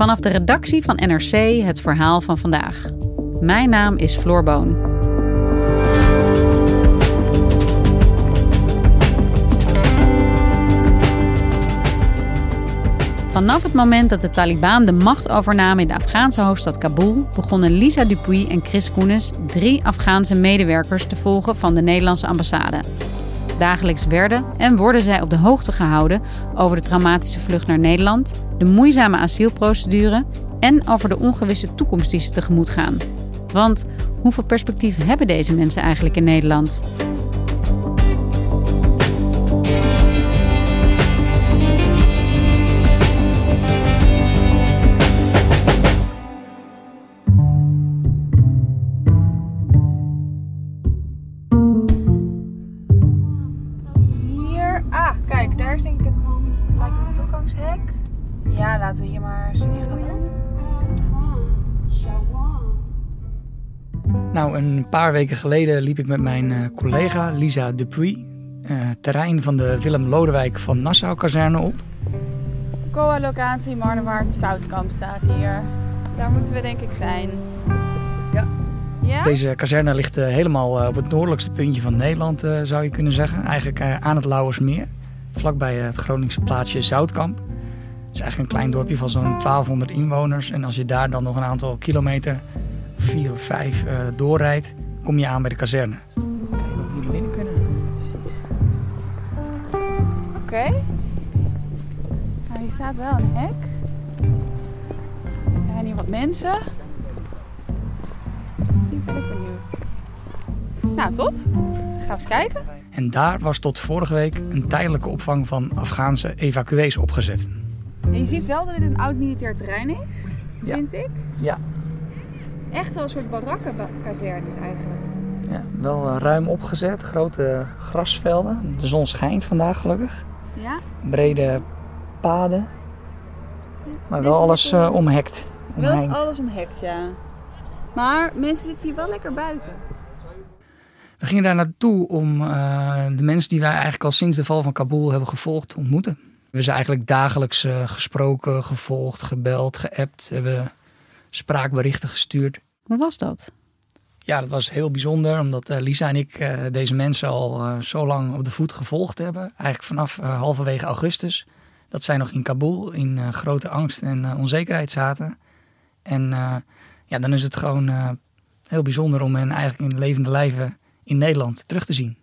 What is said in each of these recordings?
Vanaf de redactie van NRC het verhaal van vandaag. Mijn naam is Floor Boon. Vanaf het moment dat de Taliban de macht overnamen in de Afghaanse hoofdstad Kabul, begonnen Lisa Dupuy en Chris Koenis drie Afghaanse medewerkers te volgen van de Nederlandse ambassade. Dagelijks werden en worden zij op de hoogte gehouden over de traumatische vlucht naar Nederland, de moeizame asielprocedure en over de ongewisse toekomst die ze tegemoet gaan. Want hoeveel perspectief hebben deze mensen eigenlijk in Nederland? Paar weken geleden liep ik met mijn uh, collega Lisa Dupuy uh, terrein van de Willem Lodewijk van Nassau kazerne op. COA-locatie Marnewaard Zoutkamp staat hier. Daar moeten we denk ik zijn. Ja. ja? Deze kazerne ligt uh, helemaal op het noordelijkste puntje van Nederland, zou je kunnen zeggen. Eigenlijk aan het Lauwersmeer, vlakbij het Groningse plaatsje Zoutkamp. Het is eigenlijk een klein dorpje van zo'n 1200 inwoners. En als je daar dan nog een aantal kilometer vier of vijf uh, doorrijdt, kom je aan bij de kazerne. Kijken of hier binnen kunnen. Precies. Oké. Okay. Nou, hier staat wel een hek. Er zijn hier wat mensen. Hier ben ik benieuwd. Nou, top. Gaan we eens kijken. En daar was tot vorige week een tijdelijke opvang van Afghaanse evacuees opgezet. En je ziet wel dat dit een oud militair terrein is, vind ik. Ja, echt wel een soort barakkenkazernes eigenlijk. Ja, wel eh, ruim opgezet, grote grasvelden. De zon schijnt vandaag gelukkig. Ja. Brede paden. Maar wel alles uh, omhekt. Wel alles omhekt, ja. Maar mensen zitten hier wel lekker buiten. We gingen daar naartoe om uh, de mensen die wij eigenlijk al sinds de val van Kabul hebben gevolgd te ontmoeten. We zijn eigenlijk dagelijks uh, gesproken, gevolgd, gebeld, geappt. Hebben spraakberichten gestuurd. Hoe was dat? Ja, dat was heel bijzonder, omdat uh, Lisa en ik uh, deze mensen al uh, zo lang op de voet gevolgd hebben. Eigenlijk vanaf halverwege augustus. Dat zij nog in Kabul in grote angst en onzekerheid zaten. En ja, dan is het gewoon heel bijzonder om hen eigenlijk in levende lijven in Nederland terug te zien.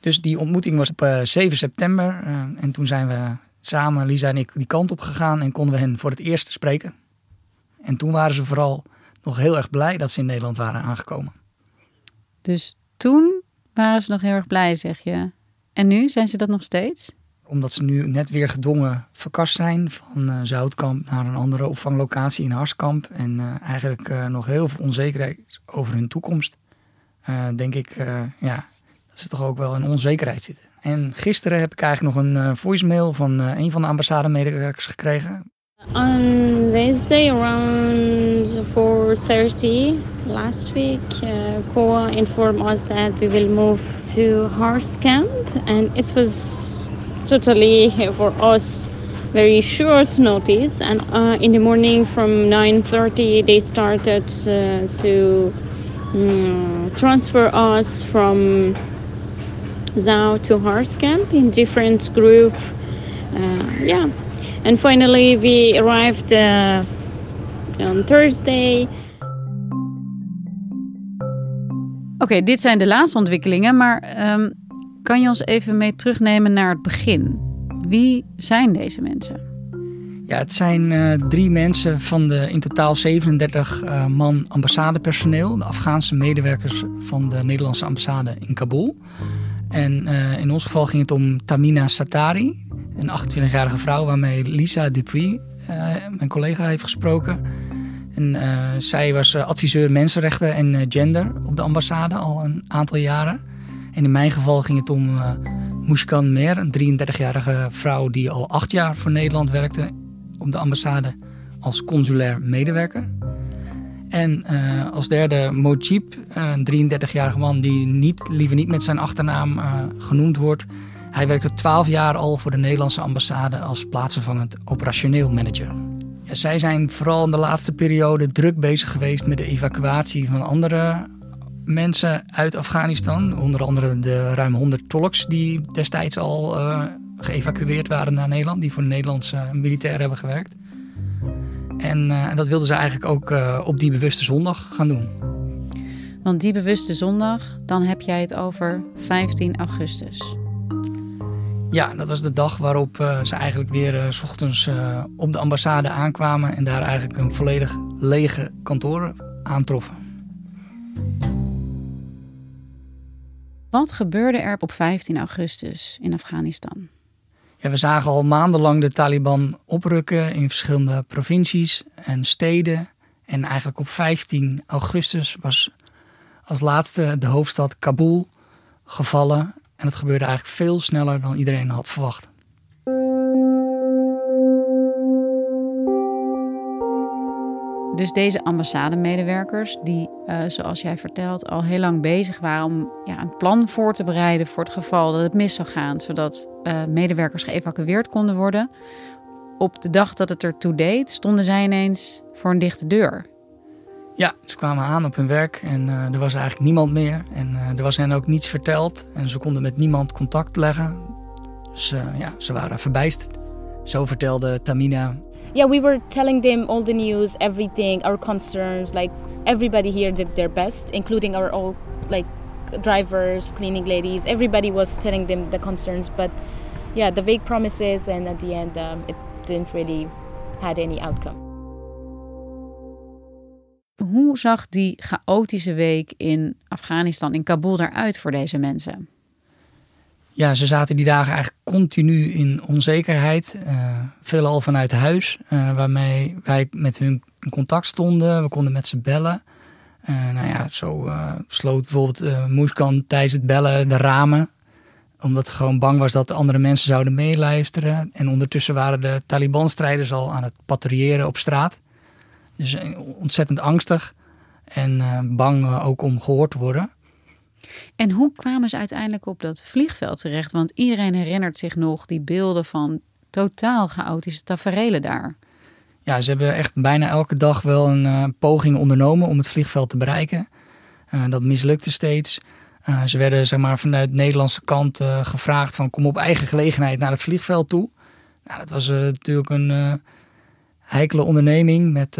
Dus die ontmoeting was op 7 september. en toen zijn we samen, Lisa en ik, die kant op gegaan en konden we hen voor het eerst spreken. En toen waren ze vooral nog heel erg blij dat ze in Nederland waren aangekomen. Dus toen waren ze nog heel erg blij, zeg je. En nu zijn ze dat nog steeds? Omdat ze nu net weer gedwongen verkast zijn van uh, Zoutkamp naar een andere opvanglocatie in Harskamp. En uh, eigenlijk uh, nog heel veel onzekerheid over hun toekomst. denk ik ja, dat ze toch ook wel in onzekerheid zitten. En gisteren heb ik eigenlijk nog een voicemail van een van de ambassademedewerkers gekregen. On Wednesday around 4.30 last week, uh, COA informed us that we will move to Horse Camp and it was totally for us very short notice. And uh, in the morning from 9.30 they started uh, to um, transfer us from Zao to Horse Camp in different group. Uh, yeah And finally we arrived uh, on Thursday. Oké, dit zijn de laatste ontwikkelingen, maar um, kan je ons even mee terugnemen naar het begin? Wie zijn deze mensen? Ja, het zijn uh, drie mensen van de in totaal 37 uh, eh, man ambassadepersoneel, de Afghaanse medewerkers van de Nederlandse ambassade in Kabul. En in ons geval ging het om Tamina Satari, een 28-jarige vrouw waarmee Lisa Dupuy, mijn collega, heeft gesproken. En zij was adviseur mensenrechten en gender op de ambassade al een aantal jaren. En in mijn geval ging het om Mouskan Mer, een 33-jarige vrouw die al acht jaar voor Nederland werkte op de ambassade als consulair medewerker. En als derde Mojib, een 33-jarige man die niet, liever niet met zijn achternaam genoemd wordt. Hij werkte 12 jaar al voor de Nederlandse ambassade als plaatsvervangend operationeel manager. Zij zijn vooral in de laatste periode druk bezig geweest met de evacuatie van andere mensen uit Afghanistan. Onder andere de ruim 100 tolks die destijds al uh, geëvacueerd waren naar Nederland. Die voor de Nederlandse militairen hebben gewerkt. En, en dat wilden ze eigenlijk ook uh, op die bewuste zondag gaan doen. Want die bewuste zondag, dan heb jij het over 15 augustus. Ja, dat was de dag waarop uh, ze eigenlijk weer s ochtends op de ambassade aankwamen en daar eigenlijk een volledig lege kantoor aantroffen. Wat gebeurde er op 15 augustus in Afghanistan? Ja, we zagen al maandenlang de Taliban oprukken in verschillende provincies en steden. En eigenlijk op 15 augustus was als laatste de hoofdstad Kabul gevallen. En het gebeurde eigenlijk veel sneller dan iedereen had verwacht. Dus deze ambassademedewerkers, die, uh, zoals jij vertelt, al heel lang bezig waren om ja, een plan voor te bereiden voor het geval dat het mis zou gaan, zodat uh, medewerkers geëvacueerd konden worden. Op de dag dat het ertoe deed, stonden zij ineens voor een dichte deur. Ja, ze kwamen aan op hun werk en uh, er was eigenlijk niemand meer. En er was hen ook niets verteld en ze konden met niemand contact leggen. Dus ja, ze waren verbijsterd. Zo vertelde Tamina yeah we were telling them all the news everything our concerns like everybody here did their best including our all like drivers cleaning ladies everybody was telling them the concerns but yeah the vague promises and at the end um, it didn't really had any outcome Hoe zag die chaotische week in Afghanistan, in Kabul, eruit voor deze mensen? Ja, ze zaten die dagen eigenlijk continu in onzekerheid. Uh, veelal vanuit huis, uh, waarmee wij met hun in contact stonden. We konden met ze bellen. Uh, nou ja, zo sloot bijvoorbeeld Moeskan tijdens het bellen de ramen. Omdat ze gewoon bang was dat andere mensen zouden meeluisteren. En ondertussen waren de Taliban-strijders al aan het patrouilleren op straat. Dus ontzettend angstig en bang ook om gehoord te worden. En hoe kwamen ze uiteindelijk op dat vliegveld terecht? Want iedereen herinnert zich nog die beelden van totaal chaotische taferelen daar. Ja, ze hebben echt bijna elke dag wel een uh, poging ondernomen om het vliegveld te bereiken. Dat mislukte steeds. Ze werden zeg maar, vanuit de Nederlandse kant gevraagd van kom op eigen gelegenheid naar het vliegveld toe. Nou, dat was natuurlijk een heikele onderneming met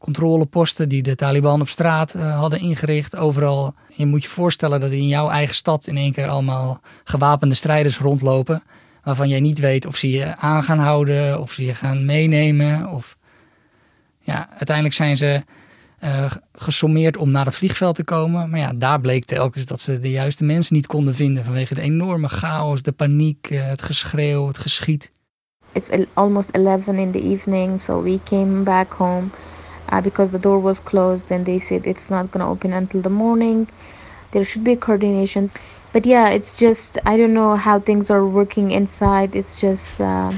controleposten die de Taliban op straat uh, hadden ingericht. Overal. Je moet je voorstellen dat in jouw eigen stad in één keer allemaal gewapende strijders rondlopen. Waarvan jij niet weet of ze je aan gaan houden, of ze je gaan meenemen. Of... Ja, uiteindelijk zijn ze uh, gesommeerd om naar het vliegveld te komen. Maar ja, daar bleek telkens dat ze de juiste mensen niet konden vinden. Vanwege de enorme chaos, de paniek, het geschreeuw, het geschiet. It's almost 11 in the evening, so we came back home. uh, because the door was closed and they said it's not going to open until the morning. There should be coordination. But yeah it's just i don't know how things are working inside. It's just uh,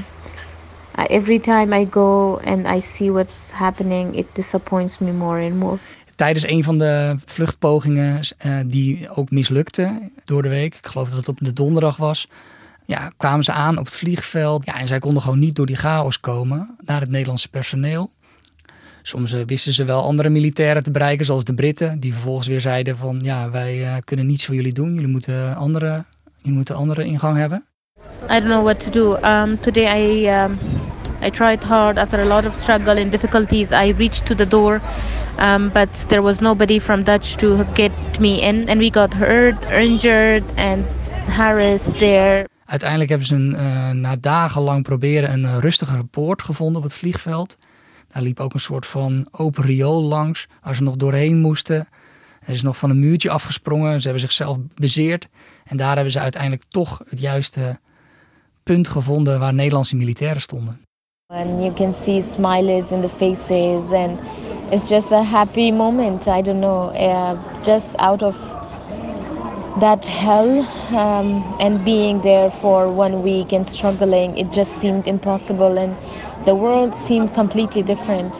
every time i go and i see what's happening it disappoints me more and more. Tijdens een van de vluchtpogingen uh, die ook mislukte door de week, ik geloof dat het op de donderdag was, ja, kwamen ze aan op het vliegveld. Ja, en zij konden gewoon niet door die chaos komen naar het Nederlandse personeel. Soms eh, wisten ze wel andere militairen te bereiken, zoals de Britten, die vervolgens weer zeiden van ja, wij uh, kunnen niets voor jullie doen, jullie moeten andere, jullie moeten andere ingang hebben. I don't know what to do. Um, today I um, I tried hard after a lot of struggle and difficulties. I reached to the door, um, but there was nobody from Dutch to get me in, and we got hurt, injured, and harassed there. Uiteindelijk hebben ze een, uh, na dagenlang proberen een rustige poort gevonden op het vliegveld. Daar liep ook een soort van open riool langs, waar ze nog doorheen moesten. Er is nog van een muurtje afgesprongen. Ze hebben zichzelf bezeerd. En daar hebben ze uiteindelijk toch het juiste punt gevonden waar Nederlandse militairen stonden. And you can see smiles in the faces and it's just a happy moment. I don't know, uh, just out of that hell um, and being there for one week and struggling, it just seemed impossible and the world seemed completely different.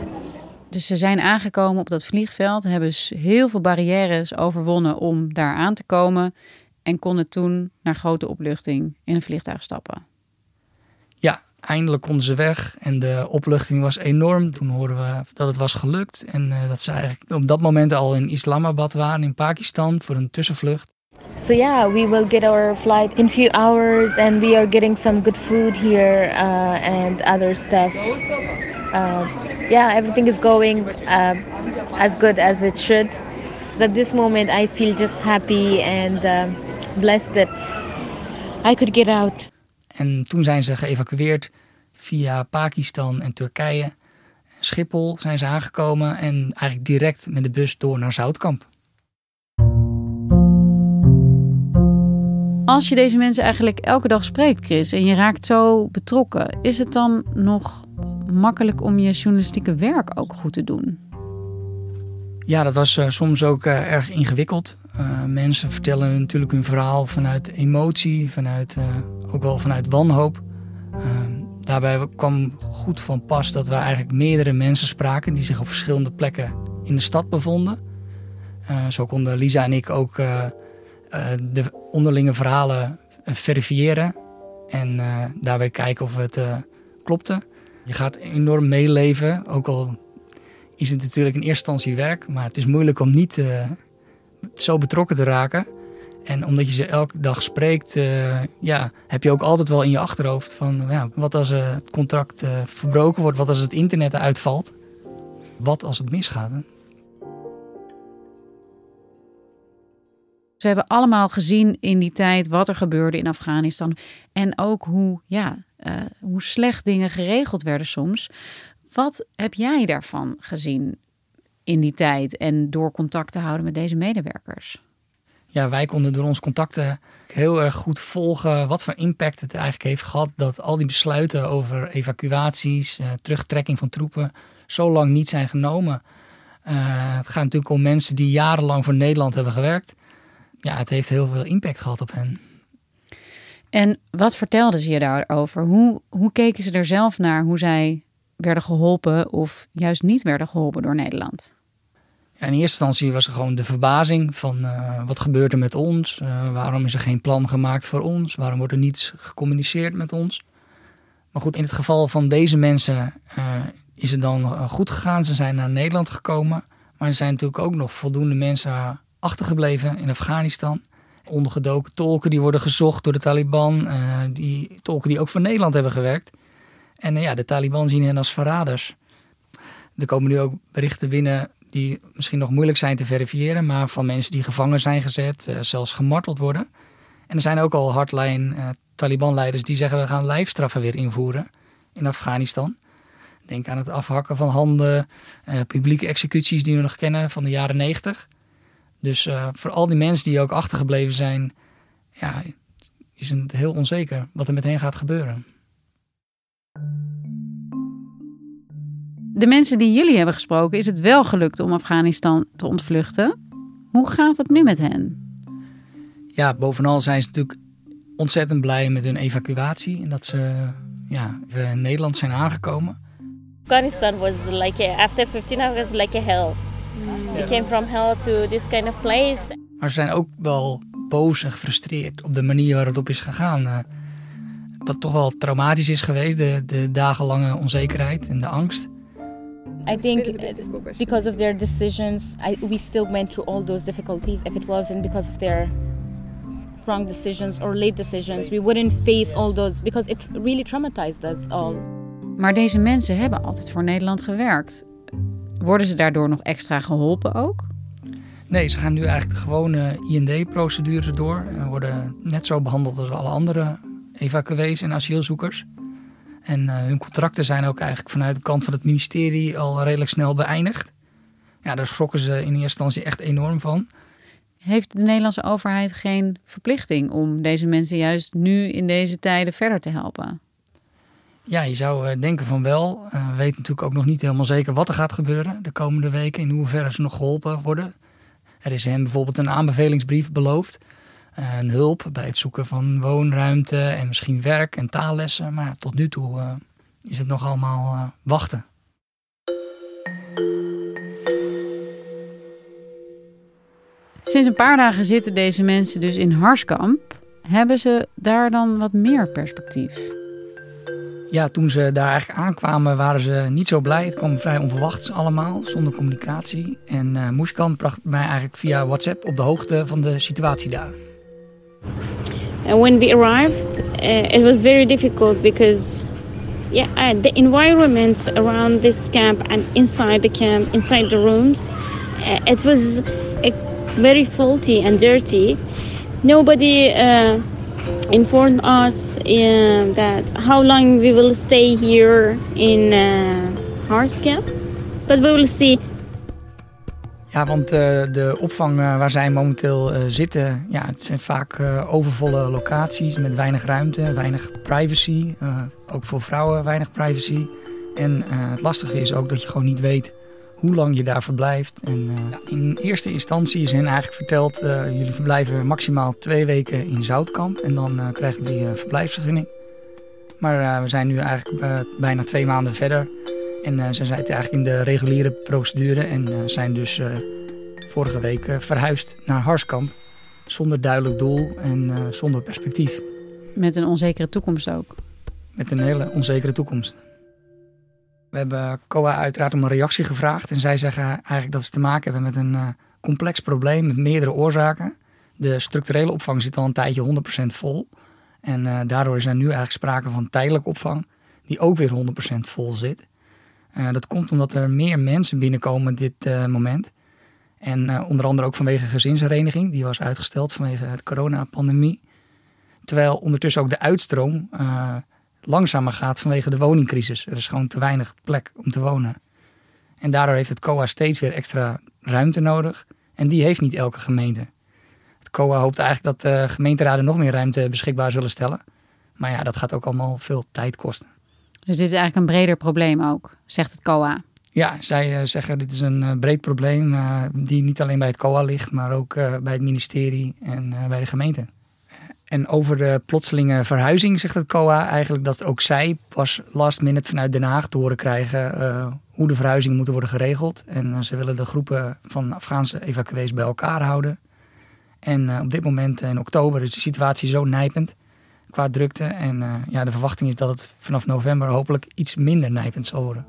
Dus ze zijn aangekomen op dat vliegveld, hebben heel veel barrières overwonnen om daar aan te komen en konden toen naar grote opluchting in een vliegtuig stappen. Ja, eindelijk konden ze weg en de opluchting was enorm. Toen hoorden we dat het was gelukt en uh, dat ze eigenlijk op dat moment al in Islamabad waren in Pakistan voor een tussenvlucht. So yeah, we will get our flight in few hours and we are getting some good food here uh, and other stuff. Uh, yeah, everything is going uh, as good as it should. At this moment, I feel just happy and uh, blessed that I could get out. En toen zijn ze geëvacueerd via Pakistan en Turkije. Schiphol zijn ze aangekomen en eigenlijk direct met de bus door naar Zoutkamp. Als je deze mensen eigenlijk elke dag spreekt, Chris, en je raakt zo betrokken, is het dan nog makkelijk om je journalistieke werk ook goed te doen? Ja, dat was uh, soms ook uh, erg ingewikkeld. Uh, mensen vertellen natuurlijk hun verhaal vanuit emotie, vanuit, ook wel vanuit wanhoop. daarbij kwam goed van pas dat we eigenlijk meerdere mensen spraken die zich op verschillende plekken in de stad bevonden. zo konden Lisa en ik ook de onderlinge verhalen verifiëren en daarbij kijken of het klopte. Je gaat enorm meeleven, ook al is het natuurlijk in eerste instantie werk, maar het is moeilijk om niet zo betrokken te raken. En omdat je ze elke dag spreekt, ja, heb je ook altijd wel in je achterhoofd van ja, wat als het contract verbroken wordt, wat als het internet uitvalt, wat als het misgaat. We hebben allemaal gezien in die tijd wat er gebeurde in Afghanistan. En ook hoe, ja, uh, hoe slecht dingen geregeld werden soms. Wat heb jij daarvan gezien in die tijd en door contact te houden met deze medewerkers? Ja, wij konden door ons contacten heel erg goed volgen wat voor impact het eigenlijk heeft gehad dat al die besluiten over evacuaties, uh, terugtrekking van troepen zo lang niet zijn genomen. Uh, het gaat natuurlijk om mensen die jarenlang voor Nederland hebben gewerkt. Ja, het heeft heel veel impact gehad op hen. En wat vertelden ze je daarover? Hoe, hoe keken ze er zelf naar hoe zij werden geholpen of juist niet werden geholpen door Nederland? Ja, in eerste instantie was er gewoon de verbazing van uh, wat gebeurt er met ons? Uh, waarom is er geen plan gemaakt voor ons? Waarom wordt er niets gecommuniceerd met ons? Maar goed, in het geval van deze mensen uh, is het dan goed gegaan. Ze zijn naar Nederland gekomen. Maar er zijn natuurlijk ook nog voldoende mensen achtergebleven in Afghanistan. Ondergedoken tolken die worden gezocht door de Taliban. die tolken die ook voor Nederland hebben gewerkt. En ja, de Taliban zien hen als verraders. Er komen nu ook berichten binnen die misschien nog moeilijk zijn te verifiëren, maar van mensen die gevangen zijn gezet, uh, zelfs gemarteld worden. En er zijn ook al hardline uh, Taliban-leiders die zeggen we gaan lijfstraffen weer invoeren in Afghanistan. Denk aan het afhakken van handen, publieke executies die we nog kennen van de jaren negentig. Dus voor al die mensen die ook achtergebleven zijn, ja, is het heel onzeker wat er met hen gaat gebeuren. De mensen die jullie hebben gesproken, is het wel gelukt om Afghanistan te ontvluchten. Hoe gaat het nu met hen? Ja, bovenal zijn ze natuurlijk ontzettend blij met hun evacuatie en dat ze ja, in Nederland zijn aangekomen. Afghanistan was like a, after 15 hours like a hell. We came from hell to this kind of place. Maar ze zijn ook wel boos en gefrustreerd op de manier waarop het op is gegaan. Uh, wat toch wel traumatisch is geweest, de, de dagenlange onzekerheid en de angst. I think because of their decisions, I, we still went through all those difficulties. If it wasn't because of their wrong decisions or late decisions, we wouldn't face all those because it really traumatized us all. Maar deze mensen hebben altijd voor Nederland gewerkt. Worden ze daardoor nog extra geholpen ook? Nee, ze gaan nu eigenlijk de gewone IND-procedure door en worden net zo behandeld als alle andere evacuees en asielzoekers. En uh, hun contracten zijn ook eigenlijk vanuit de kant van het ministerie al redelijk snel beëindigd. Ja, daar schrokken ze in eerste instantie echt enorm van. Heeft de Nederlandse overheid geen verplichting om deze mensen juist nu in deze tijden verder te helpen? Ja, je zou eh, denken van wel. Uh, we weten natuurlijk ook nog niet helemaal zeker wat er gaat gebeuren de komende weken. In hoeverre ze nog geholpen worden. Er is hem bijvoorbeeld een aanbevelingsbrief beloofd. Uh, een hulp bij het zoeken van woonruimte en misschien werk en taallessen. Maar tot nu toe is het nog allemaal wachten. Sinds een paar dagen zitten deze mensen dus in Harskamp. Hebben ze daar dan wat meer perspectief? Ja, toen ze daar eigenlijk aankwamen waren ze niet zo blij. Het kwam vrij onverwachts allemaal, zonder communicatie. En uh, Moeskamp bracht mij eigenlijk via WhatsApp op de hoogte van de situatie daar. When we arrived, uh, it was very difficult because yeah, the environment around this camp and inside the camp, inside the rooms, uh, it was very faulty and dirty. Nobody informed us uh, that how long we will stay here in uh, Harskamp, but we will see. Ja, want uh, de opvang uh, waar zij momenteel uh, zitten, ja, het zijn vaak overvolle locaties met weinig ruimte, weinig privacy. ook voor vrouwen weinig privacy. En het lastige is ook dat je gewoon niet weet hoe lang je daar verblijft. En uh, in eerste instantie is hen eigenlijk verteld, uh, jullie verblijven maximaal twee weken in Zoutkamp en dan uh, krijg je die verblijfsvergunning. Maar we zijn nu eigenlijk bijna twee maanden verder en ze zijn eigenlijk in de reguliere procedure en zijn dus vorige week verhuisd naar Harskamp. Zonder duidelijk doel en zonder perspectief. Met een onzekere toekomst ook. Met een hele onzekere toekomst. We hebben COA uiteraard om een reactie gevraagd. En zij zeggen eigenlijk dat ze te maken hebben met een uh, complex probleem met meerdere oorzaken. De structurele opvang zit al een tijdje 100% vol. En uh, daardoor is er nu eigenlijk sprake van tijdelijke opvang, die ook weer 100% vol zit. Uh, dat komt omdat er meer mensen binnenkomen op dit moment. En onder andere ook vanwege gezinshereniging, die was uitgesteld vanwege de coronapandemie. Terwijl ondertussen ook de uitstroom langzamer gaat vanwege de woningcrisis. Er is gewoon te weinig plek om te wonen. En daardoor heeft het COA steeds weer extra ruimte nodig. En die heeft niet elke gemeente. Het COA hoopt eigenlijk dat de gemeenteraden nog meer ruimte beschikbaar zullen stellen. Maar ja, dat gaat ook allemaal veel tijd kosten. Dus dit is eigenlijk een breder probleem ook, zegt het COA. Ja, zij uh, zeggen dit is een uh, breed probleem die niet alleen bij het COA ligt, maar ook bij het ministerie en bij de gemeente. En over de plotselinge verhuizing zegt het COA eigenlijk dat ook zij pas last minute vanuit Den Haag te horen krijgen uh, hoe de verhuizingen moeten worden geregeld. En uh, ze willen de groepen van Afghaanse evacuees bij elkaar houden. En uh, op dit moment in oktober is de situatie zo nijpend qua drukte. En ja, de verwachting is dat het vanaf november hopelijk iets minder nijpend zal worden.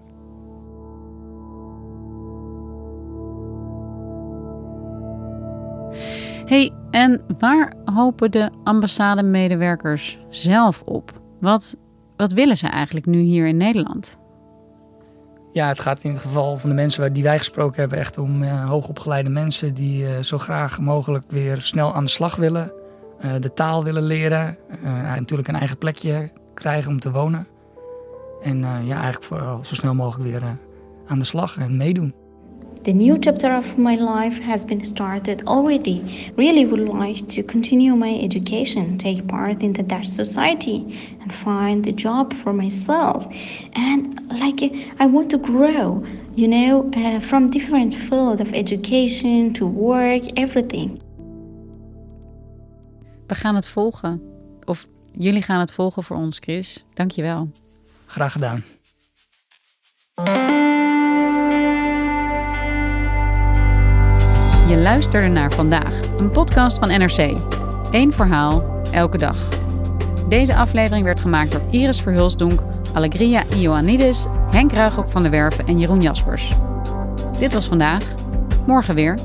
Hey, en waar hopen de ambassademedewerkers zelf op? Wat, wat willen ze eigenlijk nu hier in Nederland? Ja, het gaat in het geval van de mensen die wij gesproken hebben echt om uh, hoogopgeleide mensen die uh, zo graag mogelijk weer snel aan de slag willen, uh, de taal willen leren, natuurlijk een eigen plekje krijgen om te wonen. En ja, eigenlijk vooral zo snel mogelijk weer aan de slag en meedoen. The new chapter of my life has been started already. Really would like to continue my education, take part in the Dutch society, and find a job for myself. And like I want to grow, you know, uh, from different field of education to work, everything. We gaan het volgen. Of jullie gaan het volgen voor ons, Chris. Dankjewel. Graag gedaan. Je naar vandaag, een podcast van NRC. Eén verhaal, elke dag. Deze aflevering werd gemaakt door Iris Verhulsdonk, Allegria Ioannidis, Henk Ruigrok van der Werven en Jeroen Jaspers. Dit was vandaag. Morgen weer.